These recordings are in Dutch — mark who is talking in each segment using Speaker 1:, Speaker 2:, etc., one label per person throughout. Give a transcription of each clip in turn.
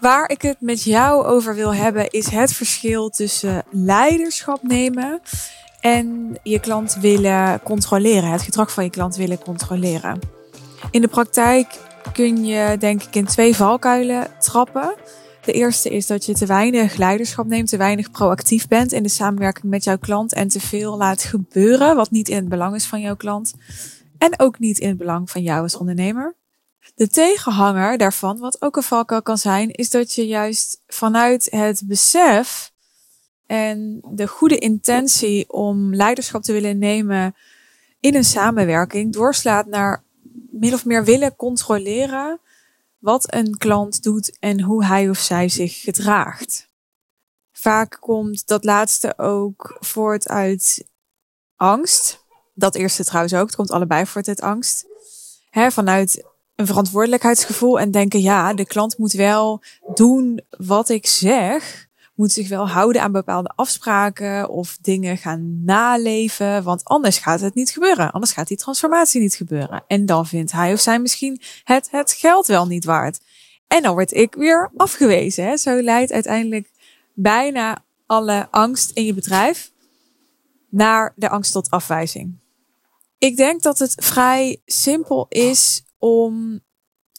Speaker 1: Waar ik het met jou over wil hebben is het verschil tussen leiderschap nemen en je klant willen controleren, het gedrag van je klant willen controleren. In de praktijk kun je denk ik in twee valkuilen trappen. De eerste is dat je te weinig leiderschap neemt, te weinig proactief bent in de samenwerking met jouw klant en te veel laat gebeuren wat niet in het belang is van jouw klant en ook niet in het belang van jou als ondernemer. De tegenhanger daarvan, wat ook een valkuil kan zijn, is dat je juist vanuit het besef en de goede intentie om leiderschap te willen nemen in een samenwerking doorslaat naar min of meer willen controleren wat een klant doet en hoe hij of zij zich gedraagt. Vaak komt dat laatste ook voort uit angst. Dat eerste trouwens ook. Het komt allebei voort uit angst. Vanuit een verantwoordelijkheidsgevoel en denken, ja, de klant moet wel doen wat ik zeg. Moet zich wel houden aan bepaalde afspraken of dingen gaan naleven, want anders gaat het niet gebeuren. Anders gaat die transformatie niet gebeuren. En dan vindt hij of zij misschien het, het geld wel niet waard. En dan word ik weer afgewezen. Hè? Zo leidt uiteindelijk bijna alle angst in je bedrijf naar de angst tot afwijzing. Ik denk dat het vrij simpel is om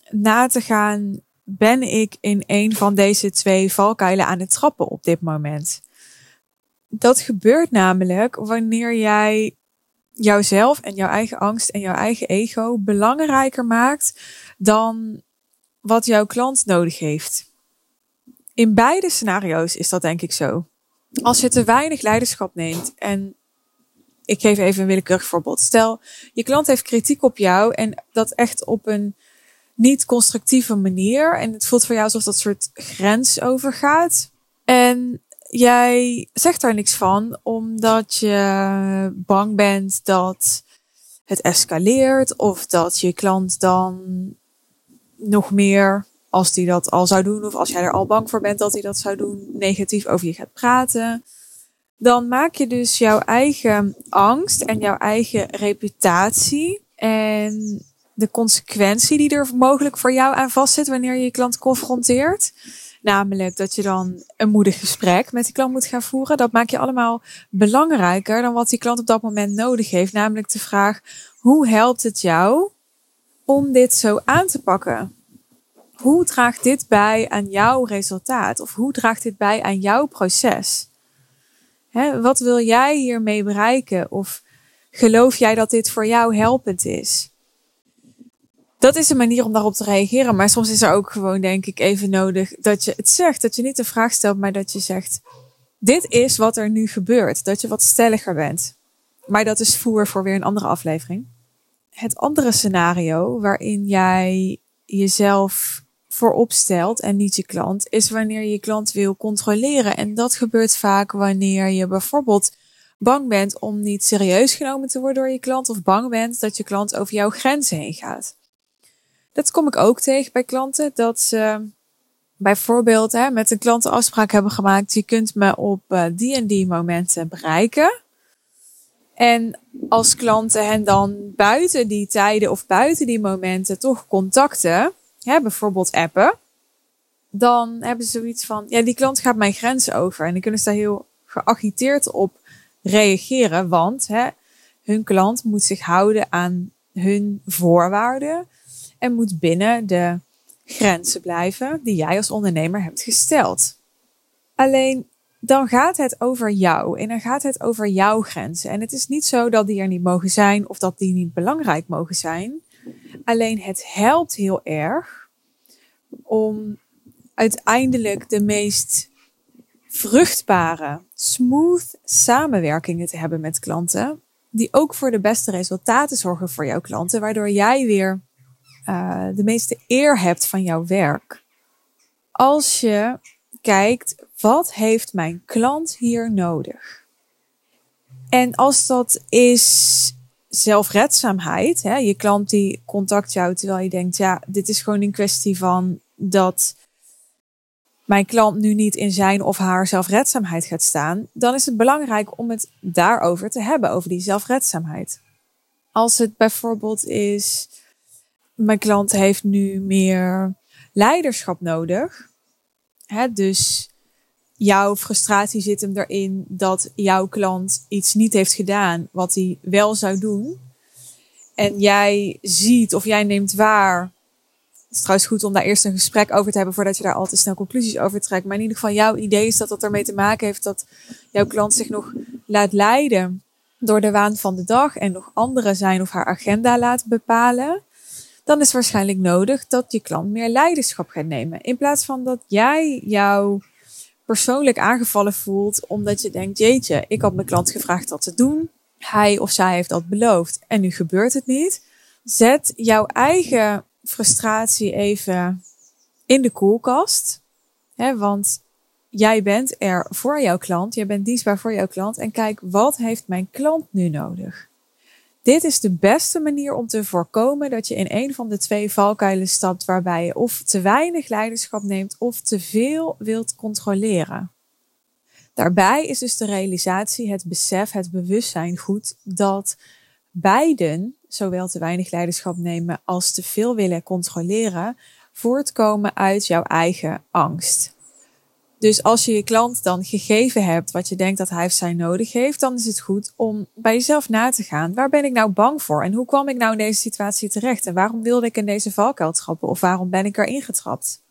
Speaker 1: na te gaan, ben ik in een van deze twee valkuilen aan het trappen op dit moment? Dat gebeurt namelijk wanneer jij jouzelf en jouw eigen angst en jouw eigen ego belangrijker maakt dan wat jouw klant nodig heeft. In beide scenario's is dat denk ik zo. Als je te weinig leiderschap neemt en ik geef even een willekeurig voorbeeld. Stel, je klant heeft kritiek op jou en dat echt op een niet constructieve manier. En het voelt voor jou alsof dat soort grens overgaat. En jij zegt daar niks van, omdat je bang bent dat het escaleert of dat je klant dan nog meer, als die dat al zou doen of als jij er al bang voor bent dat hij dat zou doen, negatief over je gaat praten dan maak je dus jouw eigen angst en jouw eigen reputatie en de consequentie die er mogelijk voor jou aan vastzit wanneer je je klant confronteert. Namelijk dat je dan een moedig gesprek met die klant moet gaan voeren. Dat maak je allemaal belangrijker dan wat die klant op dat moment nodig heeft. Namelijk de vraag, hoe helpt het jou om dit zo aan te pakken? Hoe draagt dit bij aan jouw resultaat? Of hoe draagt dit bij aan jouw proces? Hè, wat wil jij hiermee bereiken? Of geloof jij dat dit voor jou helpend is? Dat is een manier om daarop te reageren. Maar soms is er ook gewoon, denk ik, even nodig dat je het zegt. Dat je niet de vraag stelt, maar dat je zegt: Dit is wat er nu gebeurt. Dat je wat stelliger bent. Maar dat is voer voor weer een andere aflevering. Het andere scenario waarin jij jezelf voorop stelt en niet je klant, is wanneer je klant wil controleren. En dat gebeurt vaak wanneer je bijvoorbeeld bang bent om niet serieus genomen te worden door je klant of bang bent dat je klant over jouw grenzen heen gaat. Dat kom ik ook tegen bij klanten, dat ze bijvoorbeeld hè, met een klant een afspraak hebben gemaakt, je kunt me op uh, die en die momenten bereiken. En als klanten hen dan buiten die tijden of buiten die momenten toch contacten, hè, bijvoorbeeld appen, dan hebben ze zoiets van, ja, die klant gaat mijn grenzen over. En dan kunnen ze daar heel geagiteerd op reageren, want hè, hun klant moet zich houden aan hun voorwaarden en moet binnen de grenzen blijven die jij als ondernemer hebt gesteld. Alleen dan gaat het over jou en dan gaat het over jouw grenzen. En het is niet zo dat die er niet mogen zijn of dat die niet belangrijk mogen zijn. Alleen het helpt heel erg om uiteindelijk de meest vruchtbare, smooth samenwerkingen te hebben met klanten. Die ook voor de beste resultaten zorgen voor jouw klanten. Waardoor jij weer uh, de meeste eer hebt van jouw werk. Als je kijkt, wat heeft mijn klant hier nodig? En als dat is zelfredzaamheid. Hè? Je klant die contact jou terwijl je denkt, ja, dit is gewoon een kwestie van dat mijn klant nu niet in zijn of haar zelfredzaamheid gaat staan, dan is het belangrijk om het daarover te hebben, over die zelfredzaamheid. Als het bijvoorbeeld is mijn klant heeft nu meer leiderschap nodig. Hè, dus jouw frustratie zit hem erin dat jouw klant iets niet heeft gedaan wat hij wel zou doen. En jij ziet of jij neemt waar. Het is trouwens goed om daar eerst een gesprek over te hebben voordat je daar al te snel conclusies over trekt. Maar in ieder geval, jouw idee is dat dat ermee te maken heeft dat jouw klant zich nog laat leiden door de waan van de dag en nog andere zijn of haar agenda laat bepalen. Dan is waarschijnlijk nodig dat je klant meer leiderschap gaat nemen. In plaats van dat jij jou persoonlijk aangevallen voelt omdat je denkt, jeetje, ik had mijn klant gevraagd dat te doen. Hij of zij heeft dat beloofd en nu gebeurt het niet. Zet jouw eigen frustratie even in de koelkast. Hè, want jij bent er voor jouw klant, jij bent dienstbaar voor jouw klant en kijk, wat heeft mijn klant nu nodig? Dit is de beste manier om te voorkomen dat je in een van de twee valkuilen stapt waarbij je of te weinig leiderschap neemt of te veel wilt controleren. Daarbij is dus de realisatie, het besef, het bewustzijn goed dat beiden, zowel te weinig leiderschap nemen als te veel willen controleren, voortkomen uit jouw eigen angst. Dus als je je klant dan gegeven hebt wat je denkt dat hij of zij nodig heeft, dan is het goed om bij jezelf na te gaan. Waar ben ik nou bang voor? En hoe kwam ik nou in deze situatie terecht? En waarom wilde ik in deze valkuil trappen? Of waarom ben ik erin getrapt?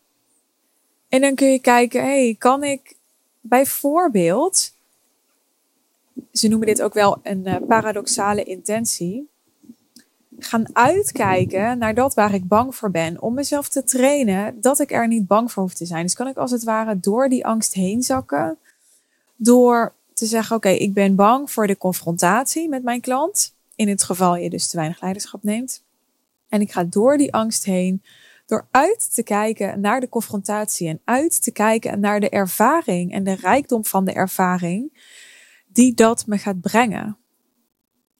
Speaker 1: En dan kun je kijken, hey, kan ik bijvoorbeeld, ze noemen dit ook wel een uh, paradoxale intentie, gaan uitkijken naar dat waar ik bang voor ben. Om mezelf te trainen dat ik er niet bang voor hoef te zijn. Dus kan ik als het ware door die angst heen zakken. Door te zeggen, oké, ik ben bang voor de confrontatie met mijn klant. In het geval je dus te weinig leiderschap neemt. En ik ga door die angst heen. Door uit te kijken naar de confrontatie en uit te kijken naar de ervaring en de rijkdom van de ervaring die dat me gaat brengen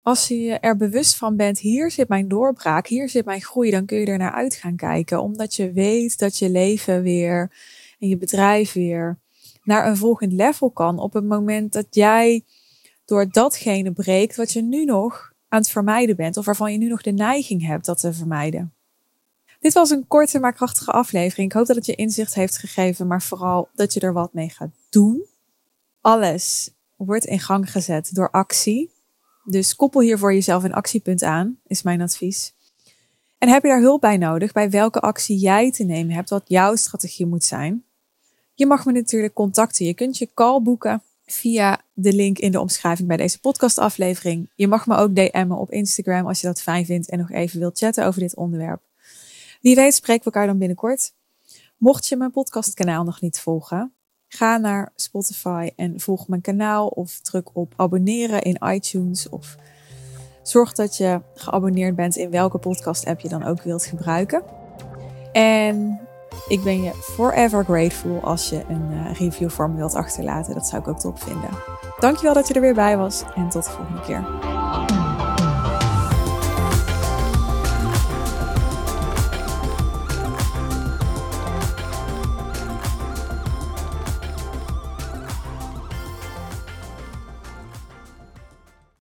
Speaker 1: als je er bewust van bent, hier zit mijn doorbraak, hier zit mijn groei, dan kun je er naar uit gaan kijken. Omdat je weet dat je leven weer en je bedrijf weer naar een volgend level kan op het moment dat jij door datgene breekt wat je nu nog aan het vermijden bent of waarvan je nu nog de neiging hebt dat te vermijden. Dit was een korte maar krachtige aflevering. Ik hoop dat het je inzicht heeft gegeven, maar vooral dat je er wat mee gaat doen. Alles wordt in gang gezet door actie. Dus koppel hier voor jezelf een actiepunt aan, is mijn advies. En heb je daar hulp bij nodig, bij welke actie jij te nemen hebt, wat jouw strategie moet zijn? Je mag me natuurlijk contacten. Je kunt je call boeken via de link in de omschrijving bij deze podcastaflevering. Je mag me ook DM'en op Instagram als je dat fijn vindt en nog even wilt chatten over dit onderwerp. Wie weet spreken we elkaar dan binnenkort. Mocht je mijn podcastkanaal nog niet volgen, Ga naar Spotify en volg mijn kanaal of druk op abonneren in iTunes of zorg dat je geabonneerd bent in welke podcast app je dan ook wilt gebruiken. En ik ben je forever grateful als je een uh, review voor me wilt achterlaten. Dat zou ik ook top vinden. Dankjewel dat je er weer bij was en tot de volgende keer.